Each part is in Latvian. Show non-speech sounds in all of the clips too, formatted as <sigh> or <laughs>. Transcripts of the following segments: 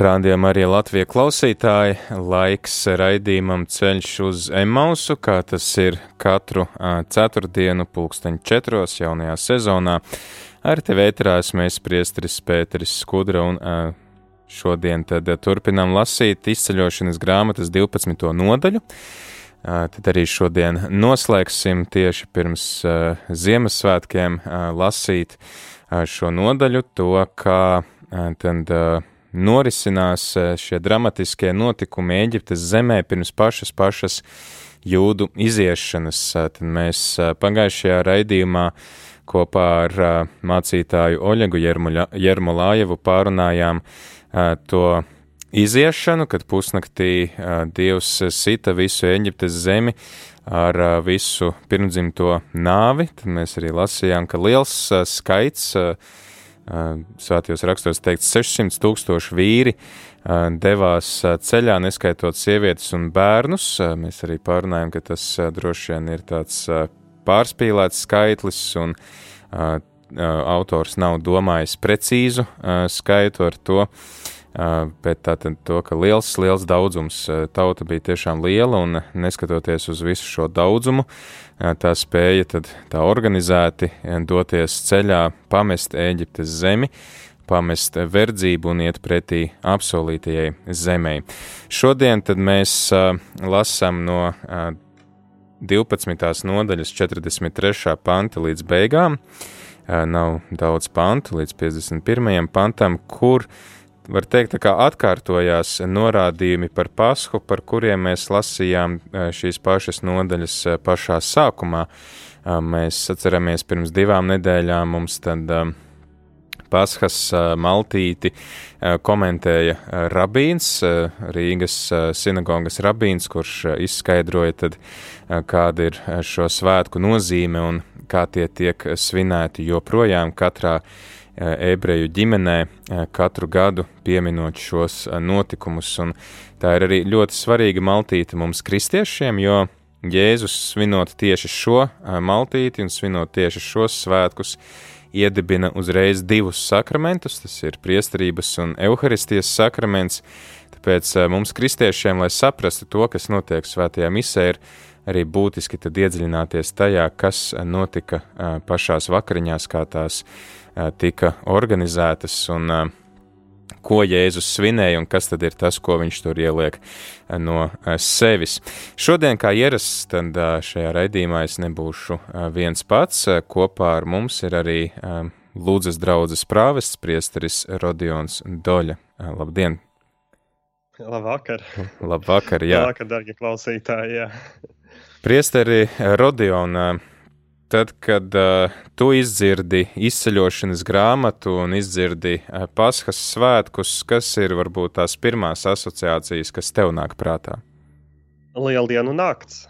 Rādījumā arī Latvijas klausītāji laiks raidījumam ceļš uz Emausu, kā tas ir katru ceturtdienu pulksteņu četros jaunajā sezonā. Ar tevi ēterās mēs priestris Pēteris Skudra un šodien tad turpinām lasīt izceļošanas grāmatas 12. nodaļu. Tad arī šodien noslēgsim tieši pirms Ziemassvētkiem lasīt šo nodaļu, to, kā tad norisinās eh, šie dramatiskie notikumi Eģiptes zemē pirms pašas pašas jūdu iziešanas. Eh, tad mēs eh, pagājušajā raidījumā kopā ar mācītāju Oļegu Jermolājevu pārunājām to iziešanu, kad pusnaktī Dievs sita visu Eģiptes zemi ar visu pirmdzimto nāvi. Tad mēs arī lasījām, ka liels skaits svētajos rakstos teikts 600 tūkstoši vīri devās ceļā, neskaitot sievietes un bērnus. Mēs arī pārunājam, ka tas droši vien ir tāds pārspīlēts skaitlis un autors nav domājis precīzu skaitu ar to, bet tātad to, ka liels, liels daudzums tauta bija tiešām liela un neskatoties uz visu šo daudzumu, tā spēja tad tā organizēti doties ceļā, pamest Ēģiptes zemi, pamest verdzību un iet pretī apsolītajai zemē. Šodien tad mēs lasām no 12. nodaļas 43. panta līdz beigām. Nav daudz pantu līdz 51. pantam, kur var teikt, kā atkārtojās norādījumi par pasku, par kuriem mēs lasījām šīs pašas nodaļas pašā sākumā. Mēs atceramies pirms divām nedēļām mums tad Paskas maltīti komentēja rabīns, Rīgas sinagogas rabīns, kurš izskaidroja tad, kāda ir šo svētku nozīme un kā tie tiek svinēti joprojām katrā uh, ebreju ģimenē katru gadu pieminot šos notikumus. Un tā ir arī ļoti svarīga maltīte mums kristiešiem, jo Jēzus svinot tieši šo maltīti un svinot tieši šos svētkus, iedibina uzreiz divus sakramentus, tas ir priesterības un evaharistijas sakraments, tāpēc mums kristiešiem, lai saprastu to, kas notiek svētajā misē, ir arī būtiski tad iedziļināties tajā, kas notika pašās vakariņās, kā tās tika organizētas un ko Jēzus svinēja un kas tad ir tas, ko viņš tur ieliek no sevis. Šodien, kā ierasts, tad šajā raidījumā es nebūšu viens pats. Kopā ar mums ir arī Lūdzes draudzes prāvests priesteris Rodions Doļa. Labdien! Labvakar! Labvakar, jā! Labvakar, darbie klausītāji! Jā. Priesteri Rodiona, tad, kad uh, tu izdzirdi izceļošanas grāmatu un izdzirdi uh, paskas svētkus, kas ir varbūt tās pirmās asociācijas, kas tev nāk prātā? Lieldienu nakts.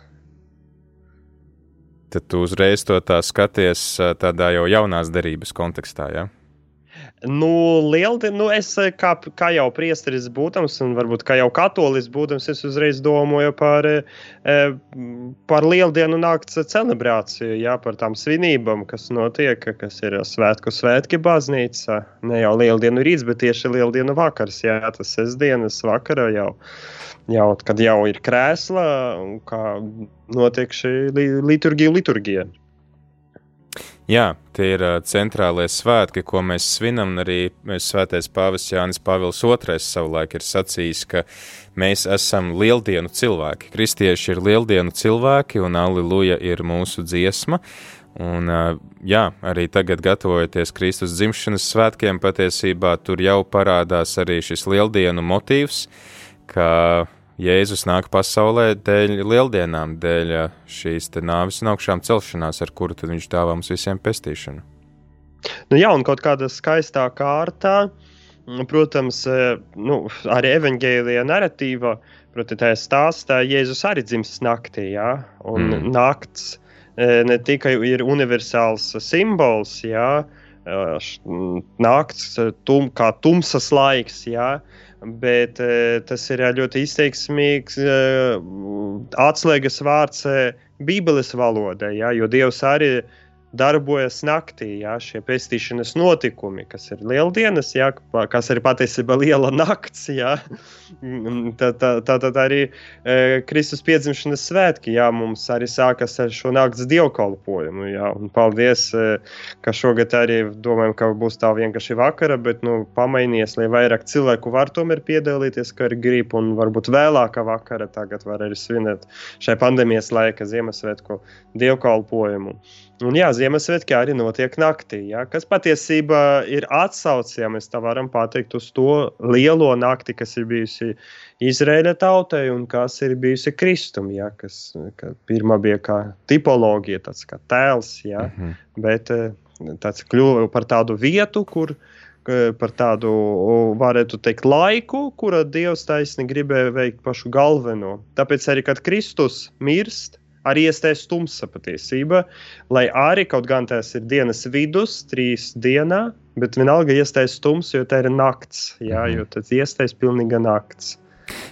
Tad tu uzreiz to tā skaties tādā jau jaunās derības kontekstā, jā? Ja? Nu, lieldi, nu es kā, kā jau priesteris būdams, un varbūt kā jau katolis būdams, es uzreiz domāju par, eh, par lieldienu nakts celebrāciju, jā, par tām svinībām, kas notiek, kas ir svētku svētki baznīca. Ne jau lieldienu rīts, bet tieši lieldienu vakars, jā, tas sestdienas vakara jau, jau kad jau ir krēsla, un kā notiek šī liturgija, liturgija. Jā, tie ir centrālie svētki, ko mēs svinam. Arī svētais pāvests Jānis Pāvils II savulaik ir sacījis, ka mēs esam lieldienu cilvēki. Kristieši ir lieldienu cilvēki, un Alleluja ir mūsu dziesma. Un, jā, arī tagad, gatavojoties Kristus dzimšanas svētkiem, patiesībā tur jau parādās arī šis lieldienu motīvs, ka Jēzus nāk pasaulē dēļ lieldienām, dēļ šīs nāves un augšām celšanās, ar kuru viņš dāvā mums visiem pestīšanu. Nu, jā, un kaut kādā skaistā kārtā, protams, nu, arī evaņģēlijā narratīvā, protams, tajā stāstā Jēzus arī dzimis naktī, jā, un mm. nakts ne tikai ir universāls simbols, jā, nakts tum, kā tumsas laiks, jā, bet tas ir ļoti izteiksmīgs atslēgas vārds Bībeles valodai, jā, jo Dievs arī ir darbojas naktī, jā, šie pestīšanas notikumi, kas ir lieldienas, jā, kas ir patiesībā liela nakts. Jā. Tad, tad, tad arī e, Kristus piedzimšanas svētki jā, mums arī sākas ar šo naktas dievkalpojumu. Jā, un paldies, e, ka šogad arī domājam, ka būs tā vienkārši vakara, bet nu, pamainies, lai vairāk cilvēku var tomēr piedalīties, kā arī grib, un varbūt vēlākā vakara tagad var arī svinēt šai pandēmijas laika Ziemassvētku dievkalpojumu. Un jā, Ziemassvētki arī notiek naktī, ja, kas patiesībā ir atsauce, ja mēs tā varam pateikt, uz to lielo nakti, kas ir bijusi Izraēla tautai un kas ir bijusi Kristum. Ja, kas, pirmā bija kā tipoloģija, tāds kā tēls, ja, mm -hmm. bet eh, tāds kļuva par tādu vietu, kur par tādu, varētu teikt, laiku, kura Dievs taisni gribēja veikt pašu galveno. Tāpēc arī, kad Kristus mirst, arī iestājas tumsa patiesība, lai arī kaut gan tas ir dienas vidus, trīs dienā, bet vienalga iestājas tumsa, jo tā ir nakts, jā, mhm. jo tad iestājas pilnīga nakts.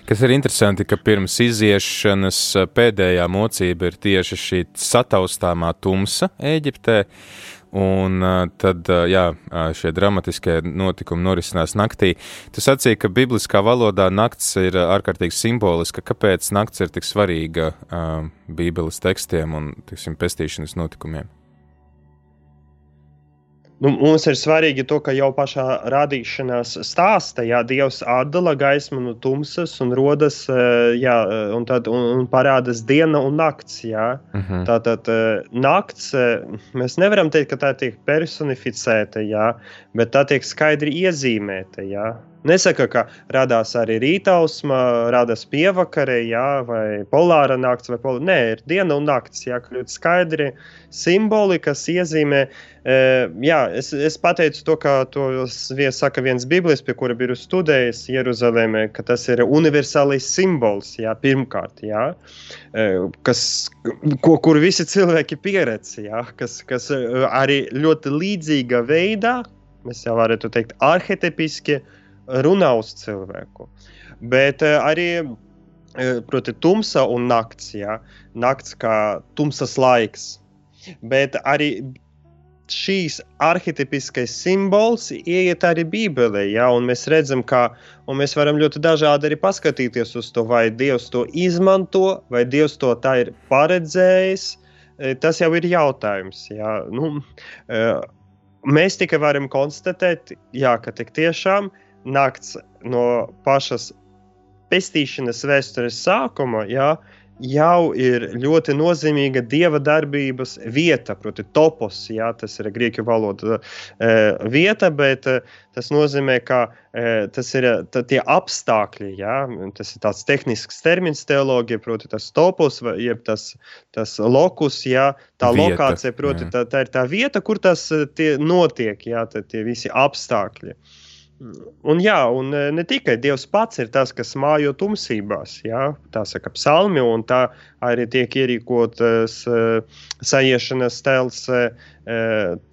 Kas ir interesanti, ka pirms iziešanas pēdējā mocība ir tieši šī sataustāmā tumsa Eģiptē. Un tad, jā, šie dramatiskie notikumi norisinās naktī. Tu sacīji, ka bibliskā valodā nakts ir ārkārtīgi simboliska. Kāpēc nakts ir tik svarīga Bībeles tekstiem un, tiksim, pestīšanas notikumiem? Nu, mums ir svarīgi to, ka jau pašā radīšanās stāstā, ja Dievs atdala gaismu no tumsas un rodas, eh, jā, un tad un, un parādās diena un nakts. Jā. Uh mhm. -huh. Tātad eh, nakts, eh, mēs nevaram teikt, ka tā tiek personificēta, jā, bet tā tiek skaidri iezīmēta. Jā. Nesaka, ka radās arī rītausma, radās pievakarē, jā, vai polāra nakts, vai polāra. Nē, ir diena un nakts, jā, kļūt skaidri simboli, kas iezīmē. E, jā, es, es pateicu to, ka to saka viens biblis, pie kura biju studējis Jeruzalemē, ka tas ir universālais simbols, jā, pirmkārt, jā, e, kas, ko, kur visi cilvēki pieredz, jā, kas, kas arī ļoti līdzīga veidā, mēs jau varētu teikt, arhetipiski, uh, runā uz cilvēku. Bet eh, arī eh, proti, tumsa un nakts, ja? nakts kā tumsas laiks. Bet arī šīs arhitektiskais simbols ieiet arī Bībelē, ja, un mēs redzam, ka mēs varam ļoti dažādi arī paskatīties uz to, vai Dievs to izmanto, vai Dievs to tā ir paredzējis. Eh, tas jau ir jautājums. Ja. Nu, mēs tikai varam konstatēt, jā, ka tik tiešām ir nakts no pašas pestīšanas vēstures sākuma, jā, jau ir ļoti nozīmīga dieva darbības vieta, proti, topos. Jā, tas ir grieķu valoda e, vieta, bet e, tas nozīmē, ka e, tas ir tā, tie apstākļi. Jā, tas ir tāds tehnisks termins teoloģija, proti, tas topos, jeb tas, tas lokus, jā, tā vieta, lokācija, proti, tā, tā ir tā vieta, kur tas notiek, jā, tie visi apstākļi. Un, jā, un e, ne tikai Dievs pats ir tas, kas mājo tumsībās, jā, tā saka psalmi, un tā arī tiek ierīkotas uh, sajiešanas tēls uh,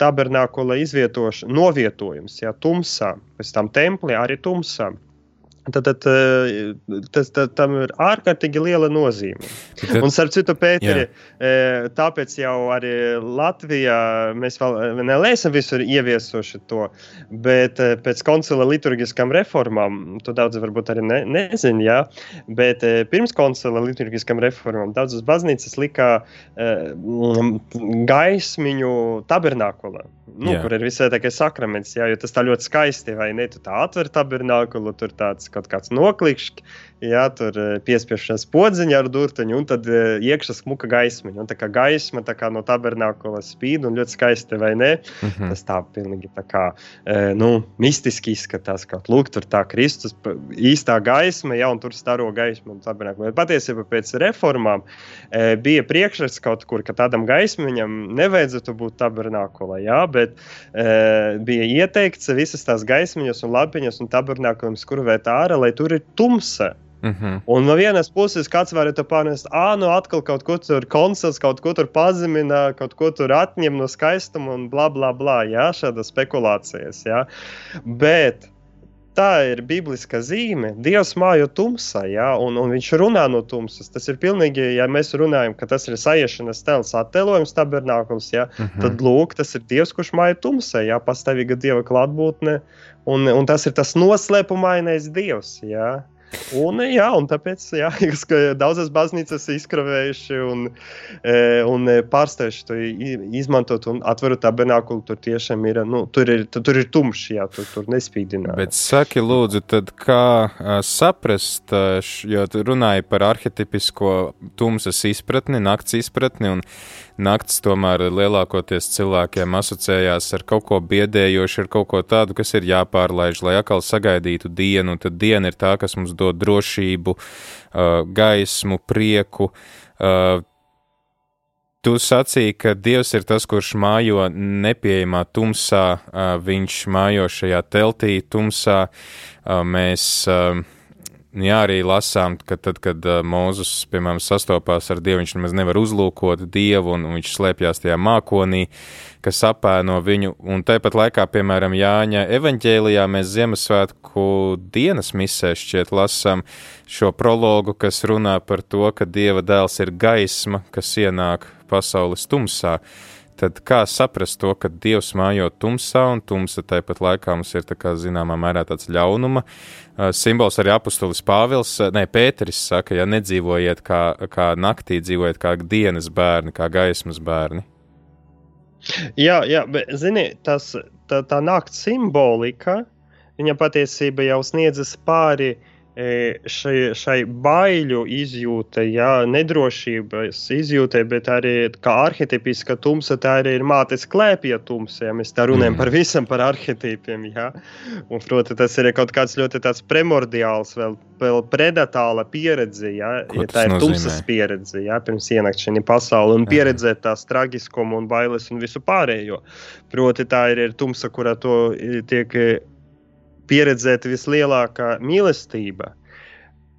tabernākula izvietošana, novietojums, jā, tumsā, pēc tam templī arī tumsā. Tad, tad eh, tas, tad, tam ir ārkārtīgi liela nozīme. Tad, un, starp citu, Pēteri, jā. tāpēc jau arī Latvijā mēs vēl neesam visur ieviesuši to, bet eh, pēc koncila liturgiskām reformām, to daudz varbūt arī ne, nezin, jā, bet eh, pirms koncila liturgiskām reformām daudzas baznīcas lika gaismiņu tabernākulā nu, jā. kur ir visvētākais sakraments, jā, jo tas tā ļoti skaisti, vai ne? Tu tā atver tabernākulu, tur tāds kaut kāds noklikšķis, Jā, tur piespiešanas podziņa ar durtuņu, un tad iekšā smuka gaismiņa. Un tā kā gaisma tā kā no tabernākula spīd un ļoti skaisti, vai ne? Mm -hmm. Tas tā pilnīgi tā kā, nu, mistiski izskatās, kaut lūk, tur tā Kristus īstā gaisma, ja, un tur staro gaismu un tabernākulu. Bet patiesībā pēc reformām bija priekšrats kaut kur, ka tādam gaismiņam nevajadzētu būt tabernākulā, jā, bet bija ieteikts visas tās gaismiņas un lapiņas un tabernākulam skurvēt ārā, lai tur ir tumsa. Mhm. -huh. Un no vienas puses, kāds var te pārnest, ah, nu atkal kaut ko tur koncils, kaut ko tur pazemina, kaut ko tur atņem no skaistuma un bla, bla, bla. Jā, šādas spekulācijas. Jā. Bet tā ir bibliska zīme. Dievs mājo tumsā, ja, un, un viņš runā no tumsas. Tas ir pilnīgi, ja mēs runājam, ka tas ir sajiešanas tēls, attēlojums, tabernākums, ja, mhm. -huh. tad lūk, tas ir Dievs, kurš mājo tumsā, ja, pastāvīga Dieva klātbūtne, un, un tas ir tas noslēpumainais Dievs. Ja. Un, jā, un tāpēc jā, <laughs> daudzas baznīcas izkravējuši un, e, un pārsteigti to izmantot un atveru tabernákulu. Tur tiešām ir, nu, tur ir, tur ir tumšs, jā, tur, tur nespīdināt. Bet saki, lūdzu, tad kā saprast, jo tu runāji par arhetipisko tumsas izpratni, nakts izpratni, un nakts tomēr lielākoties cilvēkiem asociējās ar kaut ko biedējošu, ar kaut ko tādu, kas ir jāpārlaiž, lai atkal sagaidītu dienu, tad diena ir tā, kas mums dod drošību, gaismu, prieku. Tu sacīki, ka Dievs ir tas, kurš mājo nepieejamā tumsā, viņš mājo šajā teltī tumsā. Mēs jā, arī lasām, ka tad, kad Mozus, piemēram, sastopās ar Dievu, viņš nemaz nevar uzlūkot Dievu, un, viņš slēpjas tajā mākonī, kas apēno viņu. Un tāpat laikā, piemēram, Jāņa evaņģēlijā mēs Ziemassvētku dienas misē šķiet lasām šo prologu, kas runā par to, ka Dieva dēls ir gaisma, kas ienāk pasaules tumsā. Uh, Tad kā saprast to, ka Dievs mājo tumsā, un tumsa tāpat laikā mums ir tā kā zināmā mērā tāds ļaunuma simbols arī apustulis Pāvils, ne, Pēteris saka, ja nedzīvojiet kā, kā naktī, dzīvojiet kā dienas bērni, kā gaismas bērni. Jā, jā bet, zini, tas, tā, tā nakts simbolika, viņa patiesība jau sniedzas pāri uh, šai, šai baiļu izjūtai, ja, nedrošības izjūtai, bet arī kā arhitepiska tumsa, tā arī ir mātes klēpja tumsa. Ja mēs tā runājam mm. par visam, par arhetipiem. Ja. Un, proti, tas ir kaut kāds ļoti primordiāls, vēl, vēl predatāla pieredze. Ja, ja tā ir nozīmē? tumsas pieredze, ja, pirms ienākt šajā pasaulē un pieredzēt tās traģiskumu un bailes un visu pārējo. Proti, tā ir, ir tumsa, kurā to tiek pieredzēta vislielākā mīlestība.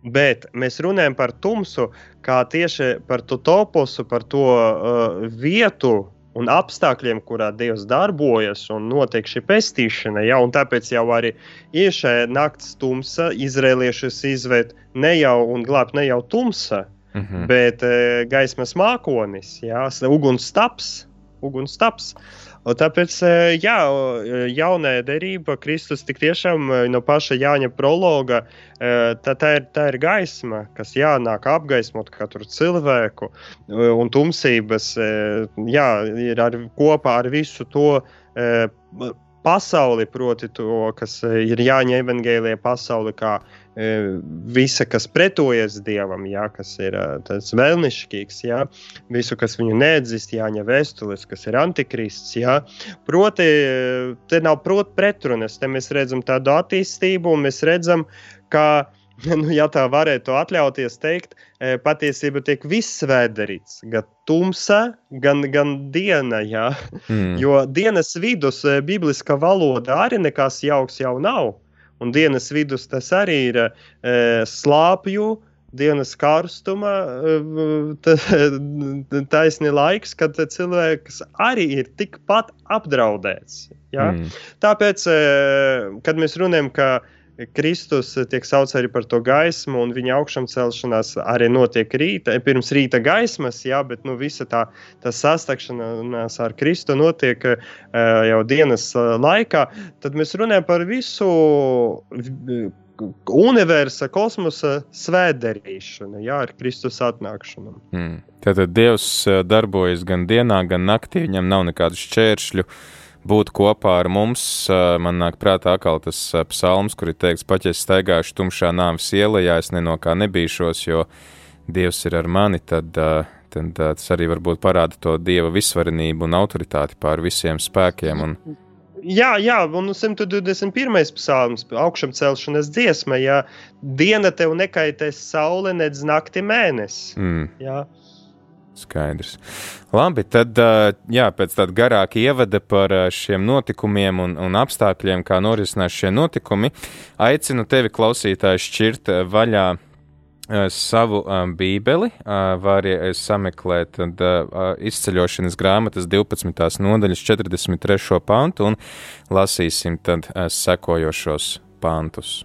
Bet mēs runājam par tumsu, kā tieši par to toposu, par to uh, vietu un apstākļiem, kurā Dievs darbojas un notiek šī pestīšana. Ja? Un tāpēc jau arī ir šī nakts tumsa, izrēliešus izved ne jau un glābt ne jau tumsa, mm -hmm. bet uh, gaismas mākonis, ja? ugunsstaps. ugunsstaps. Un tāpēc, e, jā, e, jaunā derība, Kristus tik tiešām e, no paša Jāņa prologa, tā, tā, ir, tā ir gaisma, kas jānāk apgaismot katru cilvēku, un tumsības, jā, ir ar, kopā ar visu to pasauli, proti to, kas ir Jāņa evangēlija pasauli, kā visa, kas pretojas Dievam, jā, kas ir tas vēlnišķīgs, jā, visu, kas viņu neatzīst, jāņa vēstules, kas ir antikrists, jā. Proti, te nav proti pretrunas, te mēs redzam tādu attīstību, un mēs redzam, ka, <laughs> nu, ja tā varētu atļauties teikt, patiesībā tiek viss vēderīts, gan tumsa, gan, gan diena, jā. Mm. Jo dienas vidus, bibliska valoda arī nekas jauks jau nav. Un dienas vidus tas arī ir e, slāpju, dienas karstuma, e, taisni laiks, kad cilvēks arī ir tikpat apdraudēts. Ja? Mm. Tāpēc, e, kad mēs runājam, ka Kristus tiek saukts arī par to gaismu, un viņa augšām celšanās arī notiek rīta, pirms rīta gaismas, jā, bet nu, visa tā, tā sastākšanās ar Kristu notiek uh, jau dienas laikā. Tad mēs runājam par visu universa, kosmosa svētdarīšanu, jā, ar Kristus atnākšanu. Mm. Tātad Dievs darbojas gan dienā, gan naktī, viņam nav nekādu šķēršļu. Būt kopā ar mums. Man nāk prātā atkal tas psalms, kur ir teikts, paķis staigāšu tumšā nāves ielā, es ne no kā nebīšos, jo Dievs ir ar mani, tad, tad tas arī varbūt parāda to Dieva visvarenību un autoritāti pār visiem spēkiem. Un, Jā, jā, un 121. psalms, augšām celšanas dziesma, ja diena tev nekaitēs saule, nedz nakti mēnesis. Mm. Jā. Skaidrs. Labi, tad jā, pēc tāda garāka ievada par šiem notikumiem un, un apstākļiem, kā norisinās šie notikumi, aicinu tevi, klausītāji, šķirt vaļā savu bībeli. Vari sameklēt tad, izceļošanas grāmatas 12. nodaļas 43. pantu un lasīsim tad sekojošos pantus.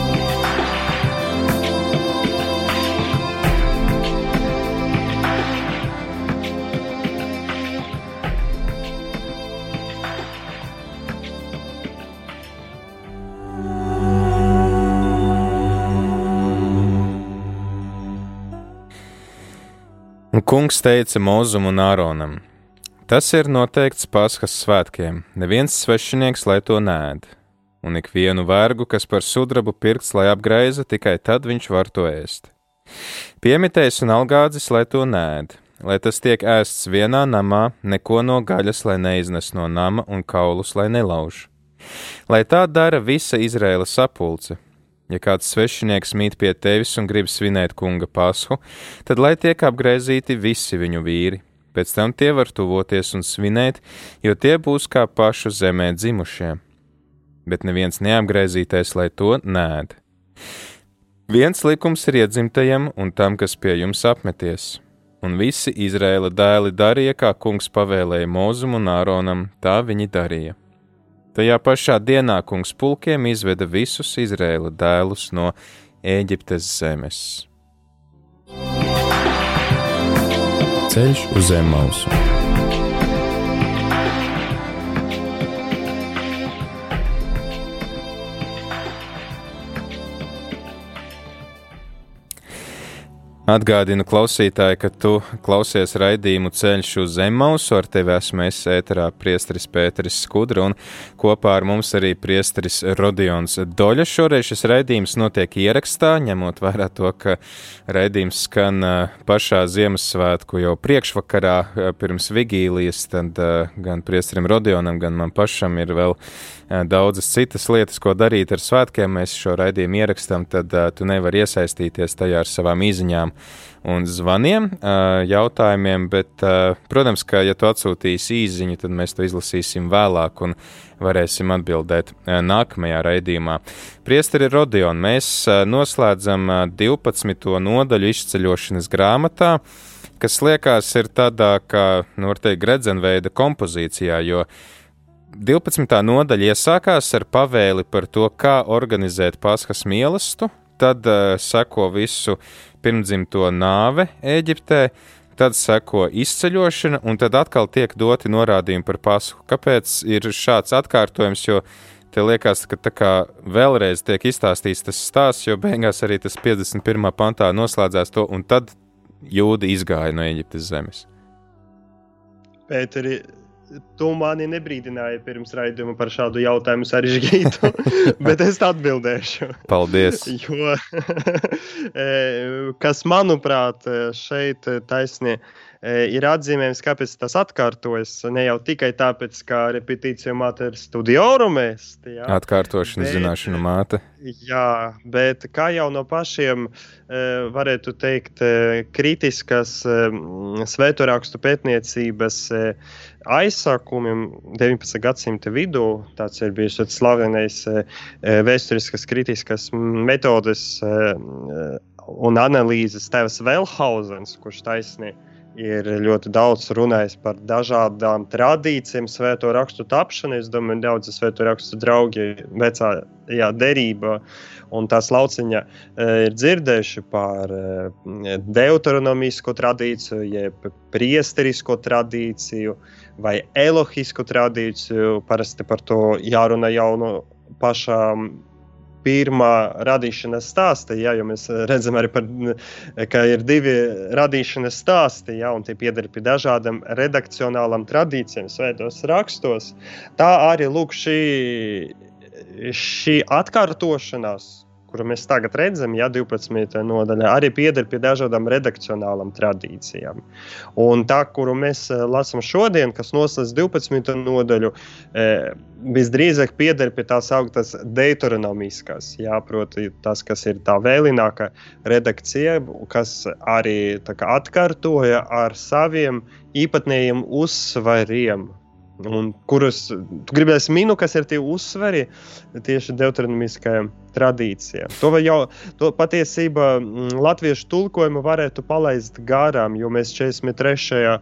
Kungs teica Mozum un Āronam: Tas ir noteikts Paskas svētkiem, neviens svešinieks lai to nēd, un ikvienu vergu, kas par sudrabu pirkts, lai apgreiza, tikai tad viņš var to ēst. Piemitējs un algādzis, lai to nēd, lai tas tiek ēsts vienā namā, neko no gaļas, lai neiznes no nama un kaulus, lai nelauž. Lai tā dara visa Izraēla sapulce, Ja kāds svešinieks mīt pie tevis un grib svinēt kunga pasku, tad lai tiek apgaizīti visi viņu vīri. Pēc tam tie var tuvoties un svinēt, jo tie būs kā pašu zemē dzimušie. Bet neviens neapgaizītais, lai to nēd. Viens likums ir iedzimtajam un tam, kas pie jums apmeties. Un visi Izraēla dēli darīja, kā kungs pavēlēja Mozum un Āronam, tā viņi darīja. Tajā pašā dienā kungs pulkiem izveda visus Izrēla dēlus no Ēģiptes zemes. Ceļš uz zemes mausu. Atgādinu klausītāji, ka tu klausies raidījumu ceļš uz Zemausu, ar tevi esmu es ēterā priesteris Pēteris Skudra un kopā ar mums arī priesteris Rodions Doļa. Šoreiz šis raidījums notiek ierakstā, ņemot vērā to, ka raidījums skan pašā Ziemassvētku jau priekšvakarā pirms vigīlijas, tad gan priesterim Rodionam, gan man pašam ir vēl daudzas citas lietas, ko darīt ar svētkiem. Mēs šo raidījumu ierakstām, tad tu nevari iesaistīties tajā ar savām īziņām un zvaniem, jautājumiem, bet, protams, ka, ja tu atsūtīsi īziņu, tad mēs to izlasīsim vēlāk un varēsim atbildēt nākamajā raidījumā. Priesteri Rodion, mēs noslēdzam 12. nodaļu izceļošanas grāmatā, kas liekas ir tādā, kā, nu, teikt, gredzenveida kompozīcijā, jo 12. nodaļa iesākās ar pavēli par to, kā organizēt paskas mīlestību, tad uh, seko visu pirmdzimto nāve Eģiptē, tad seko izceļošana, un tad atkal tiek doti norādījumi par pasku. Kāpēc ir šāds atkārtojums? Jo te liekas, ka tā kā vēlreiz tiek izstāstīts tas stāsts, jo beigās arī tas 51. pantā noslēdzās to, un tad jūdi izgāja no Eģiptes zemes. Pēteri, Tu mani nebrīdināji pirms raidījuma par šādu jautājumu sarežģītu, <laughs> bet es atbildēšu. Paldies! jo, <laughs> e, kas manuprāt šeit taisnība e, ir atzīmējams, kāpēc tas atkārtojas. Ne jau tikai tāpēc, ka repetīcija māte ir studiorumēs. Atkārtošana bet, zināšanu māte. Jā, bet kā jau no pašiem e, varētu teikt, kritiskas svētorakstu pētniecības aizsākumiem 19. gadsimta vidū. Tas ir bijis tāds slavenais e, e, vēsturiskas kritiskas metodes e, un analīzes tēvs Velhausens, kurš taisnība ir ļoti daudz runājis par dažādām tradīcijām, svēto rakstu tapšanu. Es domāju, daudzi svēto rakstu draugi vecā jā, derība un tās lauciņa ir dzirdējuši par deuteronomisko tradīciju, jeb priesterisko tradīciju vai elohisku tradīciju. Parasti par to jārunā jau no pašām pirmā radīšanas stāsta, ja, jo mēs redzam arī, par, ka ir divi radīšanas stāsti, ja, un tie pieder pie dažādām redakcionālām tradīcijām, svētos rakstos. Tā arī lūk šī, šī atkārtošanās kuru mēs tagad redzam, ja 12. nodaļā, arī pieder pie dažādām redakcionālām tradīcijām. Un tā, kuru mēs eh, lasām šodien, kas noslēdz 12. nodaļu, eh, visdrīzāk pieder pie tās augtas deuteronomiskās, jā, proti, tas, kas ir tā vēlinākā redakcija, kas arī kā, atkārtoja ar saviem īpatnējiem uzsvariem un kurus tu gribēsi minēt, kas ir tie uzsveri tieši deuteronomiskajām tradīcijām. To jau to patiesībā mm, latviešu tulkojumu varētu palaist garām, jo mēs 43.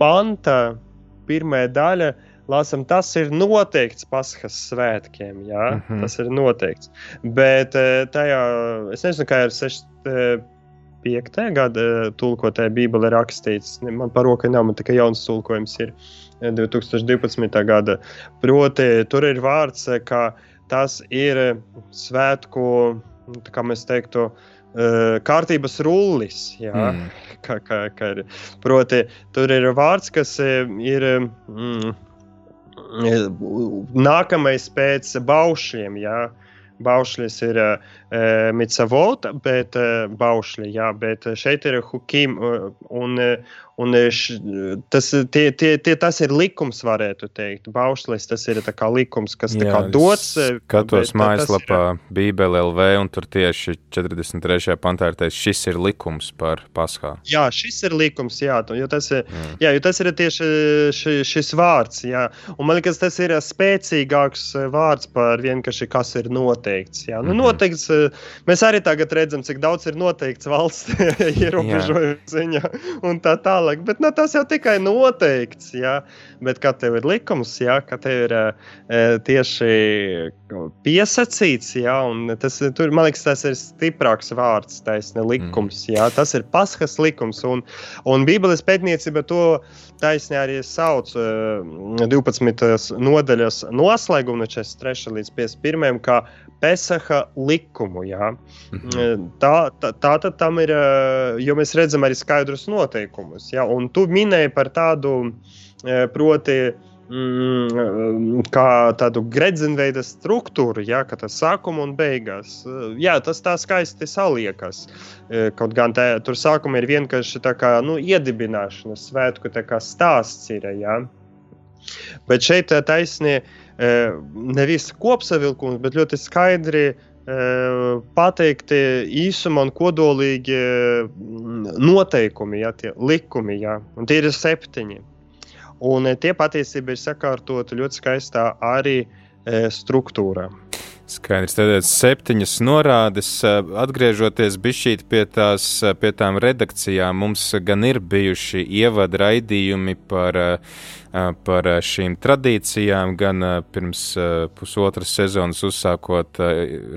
pantā, pirmā daļa, lasām, tas ir noteikts Paskas svētkiem. Jā, mm -hmm. Tas ir noteikts. Bet eh, tajā, es nezinu, kā ir 6. 5. gada tulkotajā Bībelē rakstīts, man par rokai nav, man tikai jauns tulkojums ir. Uh, 2012. gada. Proti, tur ir vārds, ka tas ir svētku, kā mēs teiktu, eh, kārtības rullis. Jā, mm. ka, ka, ka ir, proti, tur ir vārds, kas eh, ir. Mm, Nākamais pēc baušļiem, jā, Baušļis ir uh, Mitsavota, bet Baušļi, jā, bet šeit ir Hukim, un, Un š, tas, tie, tie, tie, tas ir likums, varētu teikt. Baušlis tas ir likums, kas Jā, dots. E, skatos mājaslapā. Bībele LV, un tur tieši 43. pantā ir teikts, šis ir likums par paskā. Jā, šis ir likums, jā, jo tas ir, jā. Jā, jo tas ir tieši ši, šis vārds. Jā. Un man liekas, tas ir spēcīgāks vārds par vienkārši, kas ir noteikts. Jā. Nu, mm -hmm. Mēs arī tagad redzam, cik daudz ir noteikts valsts <laughs> ierobežojumu ziņā un tā tālāk. Bet nu, tas jau tikai noteikts. Ja? Bet kā tev ir likums, ja? ka tev ir e, tieši piesacīts, ja? un tas tur, man liekas, tas ir stiprāks vārds, taisne likums. Mm. Ja? Tas ir paskas likums. Un, un Bībeles pētniecība to taisnē arī sauc e, 12. nodaļas noslēgumu no 43. līdz 51. Kā Pesaha likumu. Ja? Mm -hmm. Tā, tā, tā tad tam ir, jo mēs redzam arī skaidrus noteikumus. Ja? Un tu minēji par tādu, proti, mm, kā tādu gredzenveida struktūru, ja, ka tas sākuma un beigās. Jā, tas tā skaisti saliekas. Kaut gan tā, tur sākuma ir vienkārši tā kā nu, iedibināšanas svētku stāsts. Ir, ja. Bet šeit taisnība nevis kopsavilkums, bet ļoti skaidri pateikti īsumā un kodolīgi noteikumi, ja, tie likumi, ja, un tie ir septiņi. Un tie patiesībā ir sakārtoti ļoti skaistā arī struktūrā. Skaidrs, tad septiņas norādes, atgriežoties bišķīt pie, tās, pie tām redakcijām, mums gan ir bijuši ievada raidījumi par, par šīm tradīcijām, gan pirms pusotras sezonas uzsākot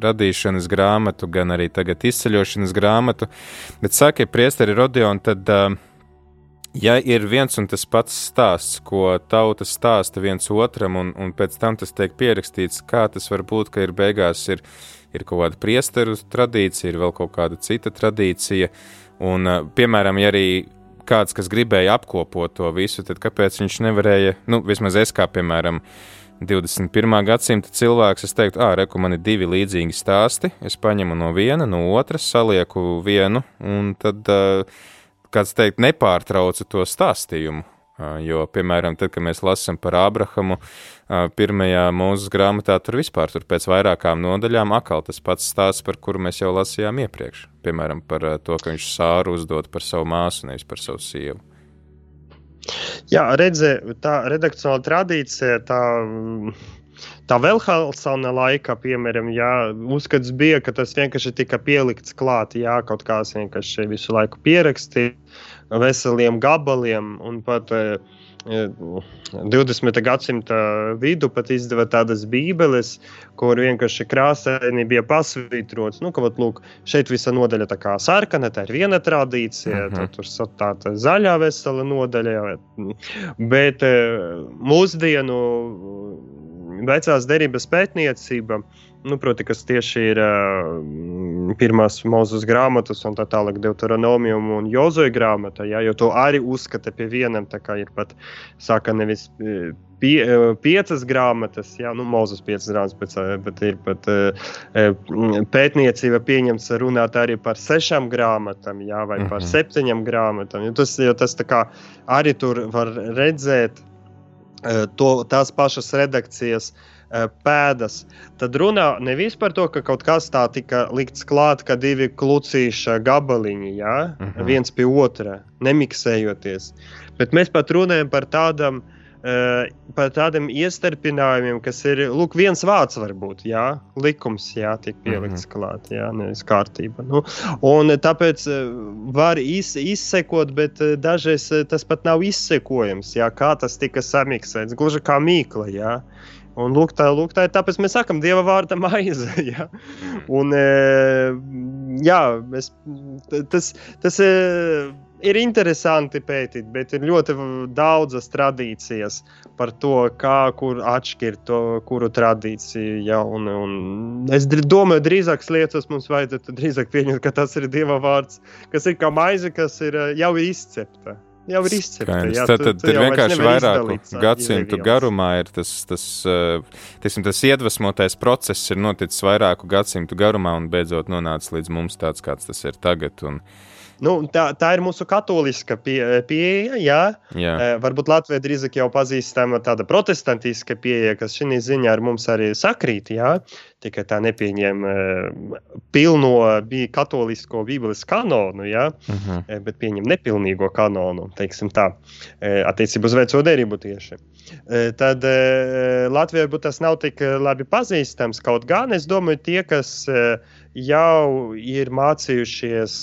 radīšanas grāmatu, gan arī tagad izceļošanas grāmatu, bet sākie priesteri Rodion, tad ja ir viens un tas pats stāsts, ko tauta stāsta viens otram, un, un pēc tam tas tiek pierakstīts, kā tas var būt, ka ir beigās ir, ir kaut kāda priesteru tradīcija, ir vēl kaut kāda cita tradīcija, un, piemēram, ja arī kāds, kas gribēja apkopot to visu, tad kāpēc viņš nevarēja, nu, vismaz es kā, piemēram, 21. gadsimta cilvēks, es teiktu, ah, reku, man ir divi līdzīgi stāsti, es paņemu no viena, no otras, salieku vienu, un tad uh, kāds teikt, nepārtrauca to stāstījumu. Jo, piemēram, tad, kad mēs lasām par Ābrahamu, pirmajā mūzes grāmatā, tur vispār tur pēc vairākām nodaļām atkal tas pats stāsts, par kuru mēs jau lasījām iepriekš. Piemēram, par to, ka viņš sāru uzdot par savu māsu, nevis par savu sievu. Jā, redziet, tā redakcionāla tradīcija, tā Tā vēl Helsona laikā, piemēram, jā, uzskats bija, ka tas vienkārši tika pielikts klāt, jā, kaut kāds vienkārši visu laiku pierakstīts veseliem gabaliem un pat uh, 20. gadsimta vidu pat izdeva tādas bībeles, kur vienkārši krāsaini bija pasvītrots. Nu, ka, vat, lūk, šeit visa nodaļa tā kā sarkana, tā ir viena tradīcija, -huh. tad tur tāda zaļā vesela nodaļa. Bet mūsdienu vecās derības pētniecība nu, proti, kas tieši ir uh, pirmās mūzes grāmatas, un tā tālāk Deuteronomijum un Jozoja grāmata, ja, jo to arī uzskata pie vienam, tā kā ir pat, saka, nevis pie, piecas grāmatas, ja, nu, mūzes piecas grāmatas, bet, bet ir pat pētniecība pieņemts runāt arī par sešām grāmatām, ja, vai par mm -hmm. septiņām grāmatām, jo tas, jo tas kā arī tur var redzēt to, tās pašas redakcijas, Eh, pēdas, tad runā nevis par to, ka kaut kas tā tika likts klāt, ka divi klucīša gabaliņi, ja? uh mhm. -huh. viens pie otra, nemiksējoties. Bet mēs pat runājam par tādam. Uh, par tādiem iestarpinājumiem, kas ir lūk, viens vārds, varbūt jā, likums, jā, tiek pielikts mm -hmm. klāt, jā, nevis kārtība. Nu, un tāpēc var iz, izsekot, bet dažreiz tas pat nav izsekojams, jā, kā tas tika samiksēts, gluži kā mīkla. Jā. Un lūk, tā, lūk, tā ir tāpēc mēs sakām, Dieva vārda maize. <laughs> Ja? Mm. Un, jā, mēs, tas, tas e, ir interesanti pētīt, bet ir ļoti daudzas tradīcijas par to, kā kur atšķirt to, kuru tradīciju. Ja? Un, un es domāju, drīzāk lietas mums vajadzētu drīzāk pieņemt, ka tas ir Dieva vārds, kas ir kā maize, kas ir jau izcepta jau ir izcepta. Jā, tad, tad tu, tu ir vienkārši vairāku gadsimtu garumā. Ir tas, tas, tiesim, tas iedvesmotais process ir noticis vairāku gadsimtu garumā un beidzot nonācis līdz mums tāds, kāds tas ir tagad. Un, Nu, tā, tā ir mūsu katoliska pie, pieeja. Jā. Jā. E, varbūt Latvijā drīzāk jau pazīstama tāda protestantiska pieeja, kas šī ziņā ar mums arī sakrīt. Jā tikai tā nepieņem uh, pilno bija katolisko bībeles kanonu, ja, uh mhm. eh, -huh. bet pieņem nepilnīgo kanonu, teiksim tā, attiecībā uz veco derību tieši. Tad Latvijai tas nav tik labi pazīstams, kaut gan es domāju, tie, kas jau ir mācījušies,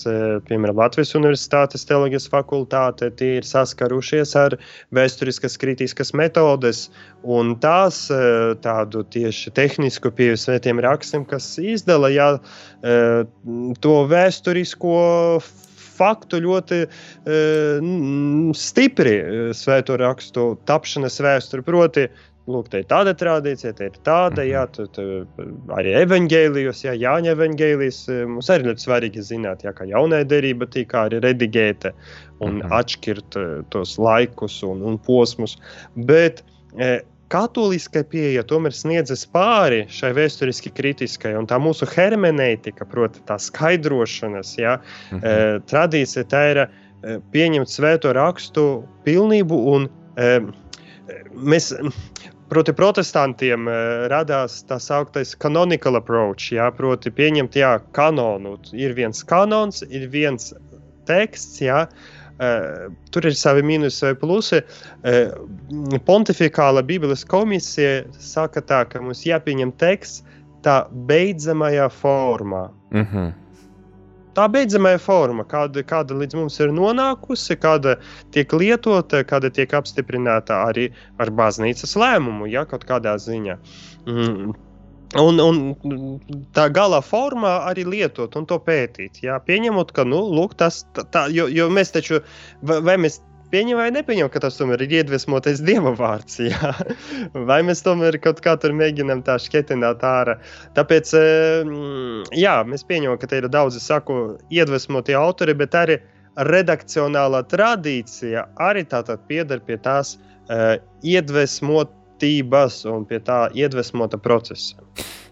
piemēram, Latvijas Universitātes teoloģijas fakultāte, tie ir saskarušies ar vēsturiskas kritiskas metodes un tās tādu tieši tehnisku pieeju svētiem rakstiem, kas izdala jā, e, to vēsturisko faktu ļoti uh, stipri svēto rakstu tapšanas vēsturi. Proti, lūk, te ir tāda tradīcija, te ir tāda, mhm. jā, tu, tu, arī evaņģēlijos, jā, Jāņa evaņģēlijas. E, mums arī ļoti svarīgi zināt, jā, kā jaunā derība tika arī redigēta un mhm. atšķirt tos laikus un, un posmus. Bet, eh, katoliskā pieeja tomēr sniedzas pāri šai vēsturiski kritiskai, un tā mūsu hermeneitika, proti, tā skaidrošanas ja, mhm. e, tradīcija, tā ir e, pieņemt svēto rakstu pilnību un e, mēs. Proti, protestantiem uh, radās tā sauktais canonical approach, jā, proti, pieņemt, jā, kanonu. Ir viens kanons, ir viens teksts, jā, uh, tur ir savi mīnusi vai plusi. Uh, Pontificāla Bībeles komisija saka, tā, ka mums jāpieņem teksts tā beidzamajā formā. Mm -hmm. Tā beidzamā forma, kāda, kāda līdz mums ir nonākusi, kāda tiek lietota, kāda tiek apstiprināta arī ar baznīcas lēmumu, ja kaut kādā ziņā. Mm. Un, un tā gala formā arī lietot un to pētīt. Jā, pieņemot, ka nu, lūk, tas tā, jo, jo mēs taču, vai, mēs pieņemam vai nepieņemam, ka tas tomēr ir iedvesmotais dieva vārds, jā? vai mēs tomēr kaut kā tur mēģinām tā šķetināt ārā. Tāpēc, jā, mēs pieņemam, ka te ir daudzi saku iedvesmotie autori, bet arī redakcionālā tradīcija arī tātad pieder pie tās uh, iedvesmot kustības un pie tā iedvesmota procesa.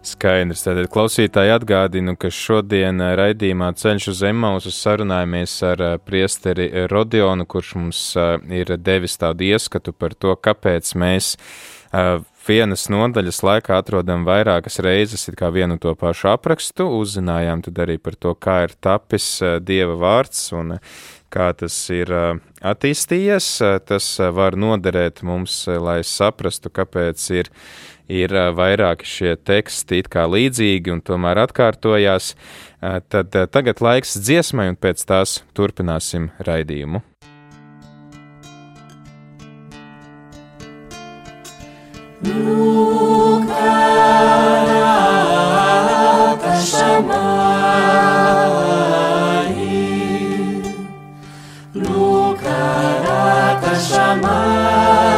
Skaidrs. Tātad klausītāji atgādinu, ka šodien raidījumā Ceļš uz Emausu sarunājamies ar priesteri Rodionu, kurš mums ir devis tādu ieskatu par to, kāpēc mēs vienas nodaļas laikā atrodam vairākas reizes vienu to pašu aprakstu, uzzinājām tad arī par to, kā ir tapis Dieva vārds un kā tas ir attīstījies. Tas var noderēt mums, lai saprastu, kāpēc ir, ir vairāki šie teksti it kā līdzīgi un tomēr atkārtojās. Tad tagad laiks dziesmai un pēc tās turpināsim raidījumu. Mama.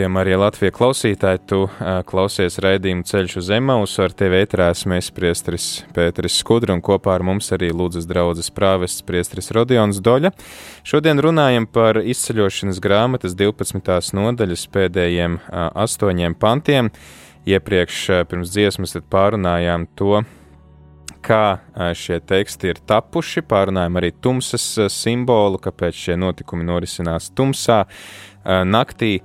Radījumā arī Latvijas klausītāji, tu klausies raidījumu ceļš uz Emausu, ar tevi ētrās mēs priestris Pēteris Skudra un kopā ar mums arī lūdzas draudzes prāvests priestris Rodions Doļa. Šodien runājam par izceļošanas grāmatas 12. nodaļas pēdējiem astoņiem pantiem. Iepriekš pirms dziesmas pārunājām to, kā šie teksti ir tapuši, pārunājam arī tumsas simbolu, kāpēc šie notikumi norisinās tumsā naktī.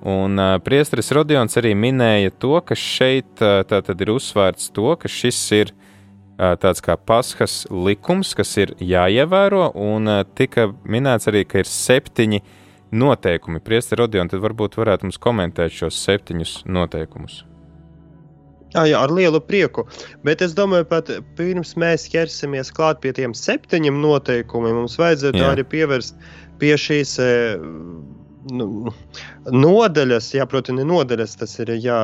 Un uh, priesteris Rodions arī minēja to, ka šeit uh, ir uzsvērts to, ka šis ir uh, tāds kā paskas likums, kas ir jāievēro, un uh, tika minēts arī, ka ir septiņi noteikumi. Priesteri Rodion, tad varbūt varētu mums komentēt šos septiņus noteikumus. Jā, jā, ar lielu prieku. Bet es domāju, pat pirms mēs ķersimies klāt pie tiem septiņiem noteikumiem, mums vajadzētu jā. arī pievērst pie šīs. Uh, nu, nodaļas, jā, protams, ne nodaļas, tas ir jā,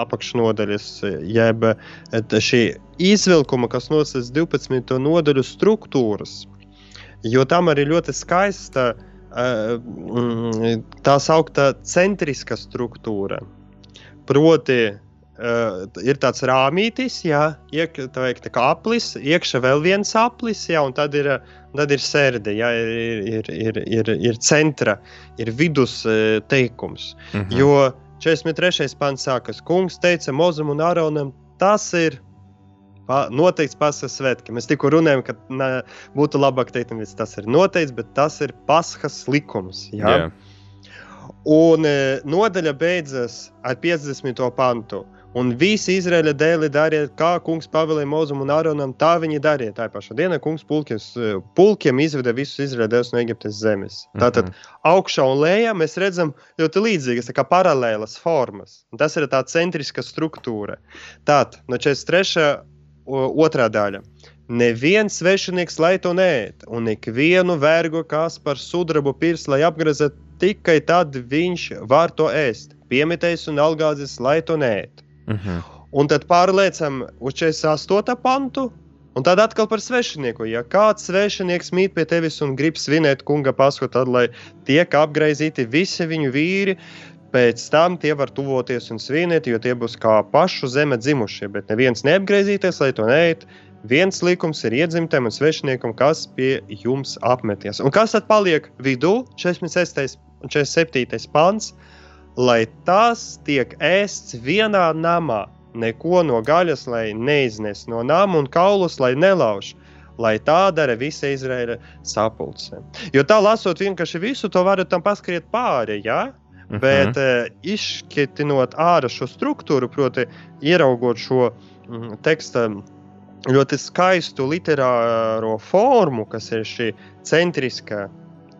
apakšnodaļas, jeb šī izvilkuma, kas nosacīs 12. nodaļu struktūras. Jo tam arī ļoti skaista tā saukta centriska struktūra. Proti, Uh, ir tāds rāmītis, jā, iek, tā veikt, kā aplis, iekšā vēl viens aplis, jā, un tad ir, tad ir sērde, jā, ir, ir, ir, ir, ir centra, ir vidus uh, teikums. Mm -hmm. Jo 43. pants sākas, kungs teica Mozum un Aronam, tas ir pa, noteikts pasas svētki. Mēs tikko runājam, ka ne, būtu labāk teikt, nevis tas ir noteikts, bet tas ir pasas likums, jā. Yeah. Un e, nodaļa beidzas ar 50. pantu. Un visi Izraēla dēli dariet, kā kungs pavēlēja Mozum un Aronam, tā viņi darīja. Tā pašā dienā kungs pulkiem, pulkiem izveda visus Izraēla dēlus no Eģiptes zemes. Tātad mm -hmm. augšā un lejā mēs redzam ļoti līdzīgas, paralēlas formas. Un tas ir tā centriska struktūra. Tātad no 43. otrā daļa. Neviens svešinieks lai to nēd, un ikvienu vergu, kas par sudrabu pirs, lai apgrezē, tikai tad viņš var to ēst. Piemitējis un algādzis, lai to nēd. Uh mhm. -huh. Un tad pārliecam uz 48. pantu. Un tad atkal par svešinieku. Ja kāds svešinieks mīt pie tevis un grib svinēt kunga pasku, tad lai tiek apgaizīti visi viņu vīri, pēc tam tie var tuvoties un svinēt, jo tie būs kā pašu zeme dzimušie. Bet neviens neapgaizīties, lai to neiet. Viens likums ir iedzimtam un svešiniekam, kas pie jums apmeties. Un kas tad paliek vidū? 46. un 47. pants lai tas tiek ēsts vienā namā, neko no gaļas, lai neiznes no nama un kaulus, lai nelauž. Lai tā dara visa Izraēla sapulce. Jo tā lasot vienkārši visu, to varat tam paskriet pāri. Ja? Uh mhm. -huh. Bet uh, izšķirtinot ārā šo struktūru, proti, ieraugot šo mm, tekstu ļoti skaistu literāro formu, kas ir šī centriskā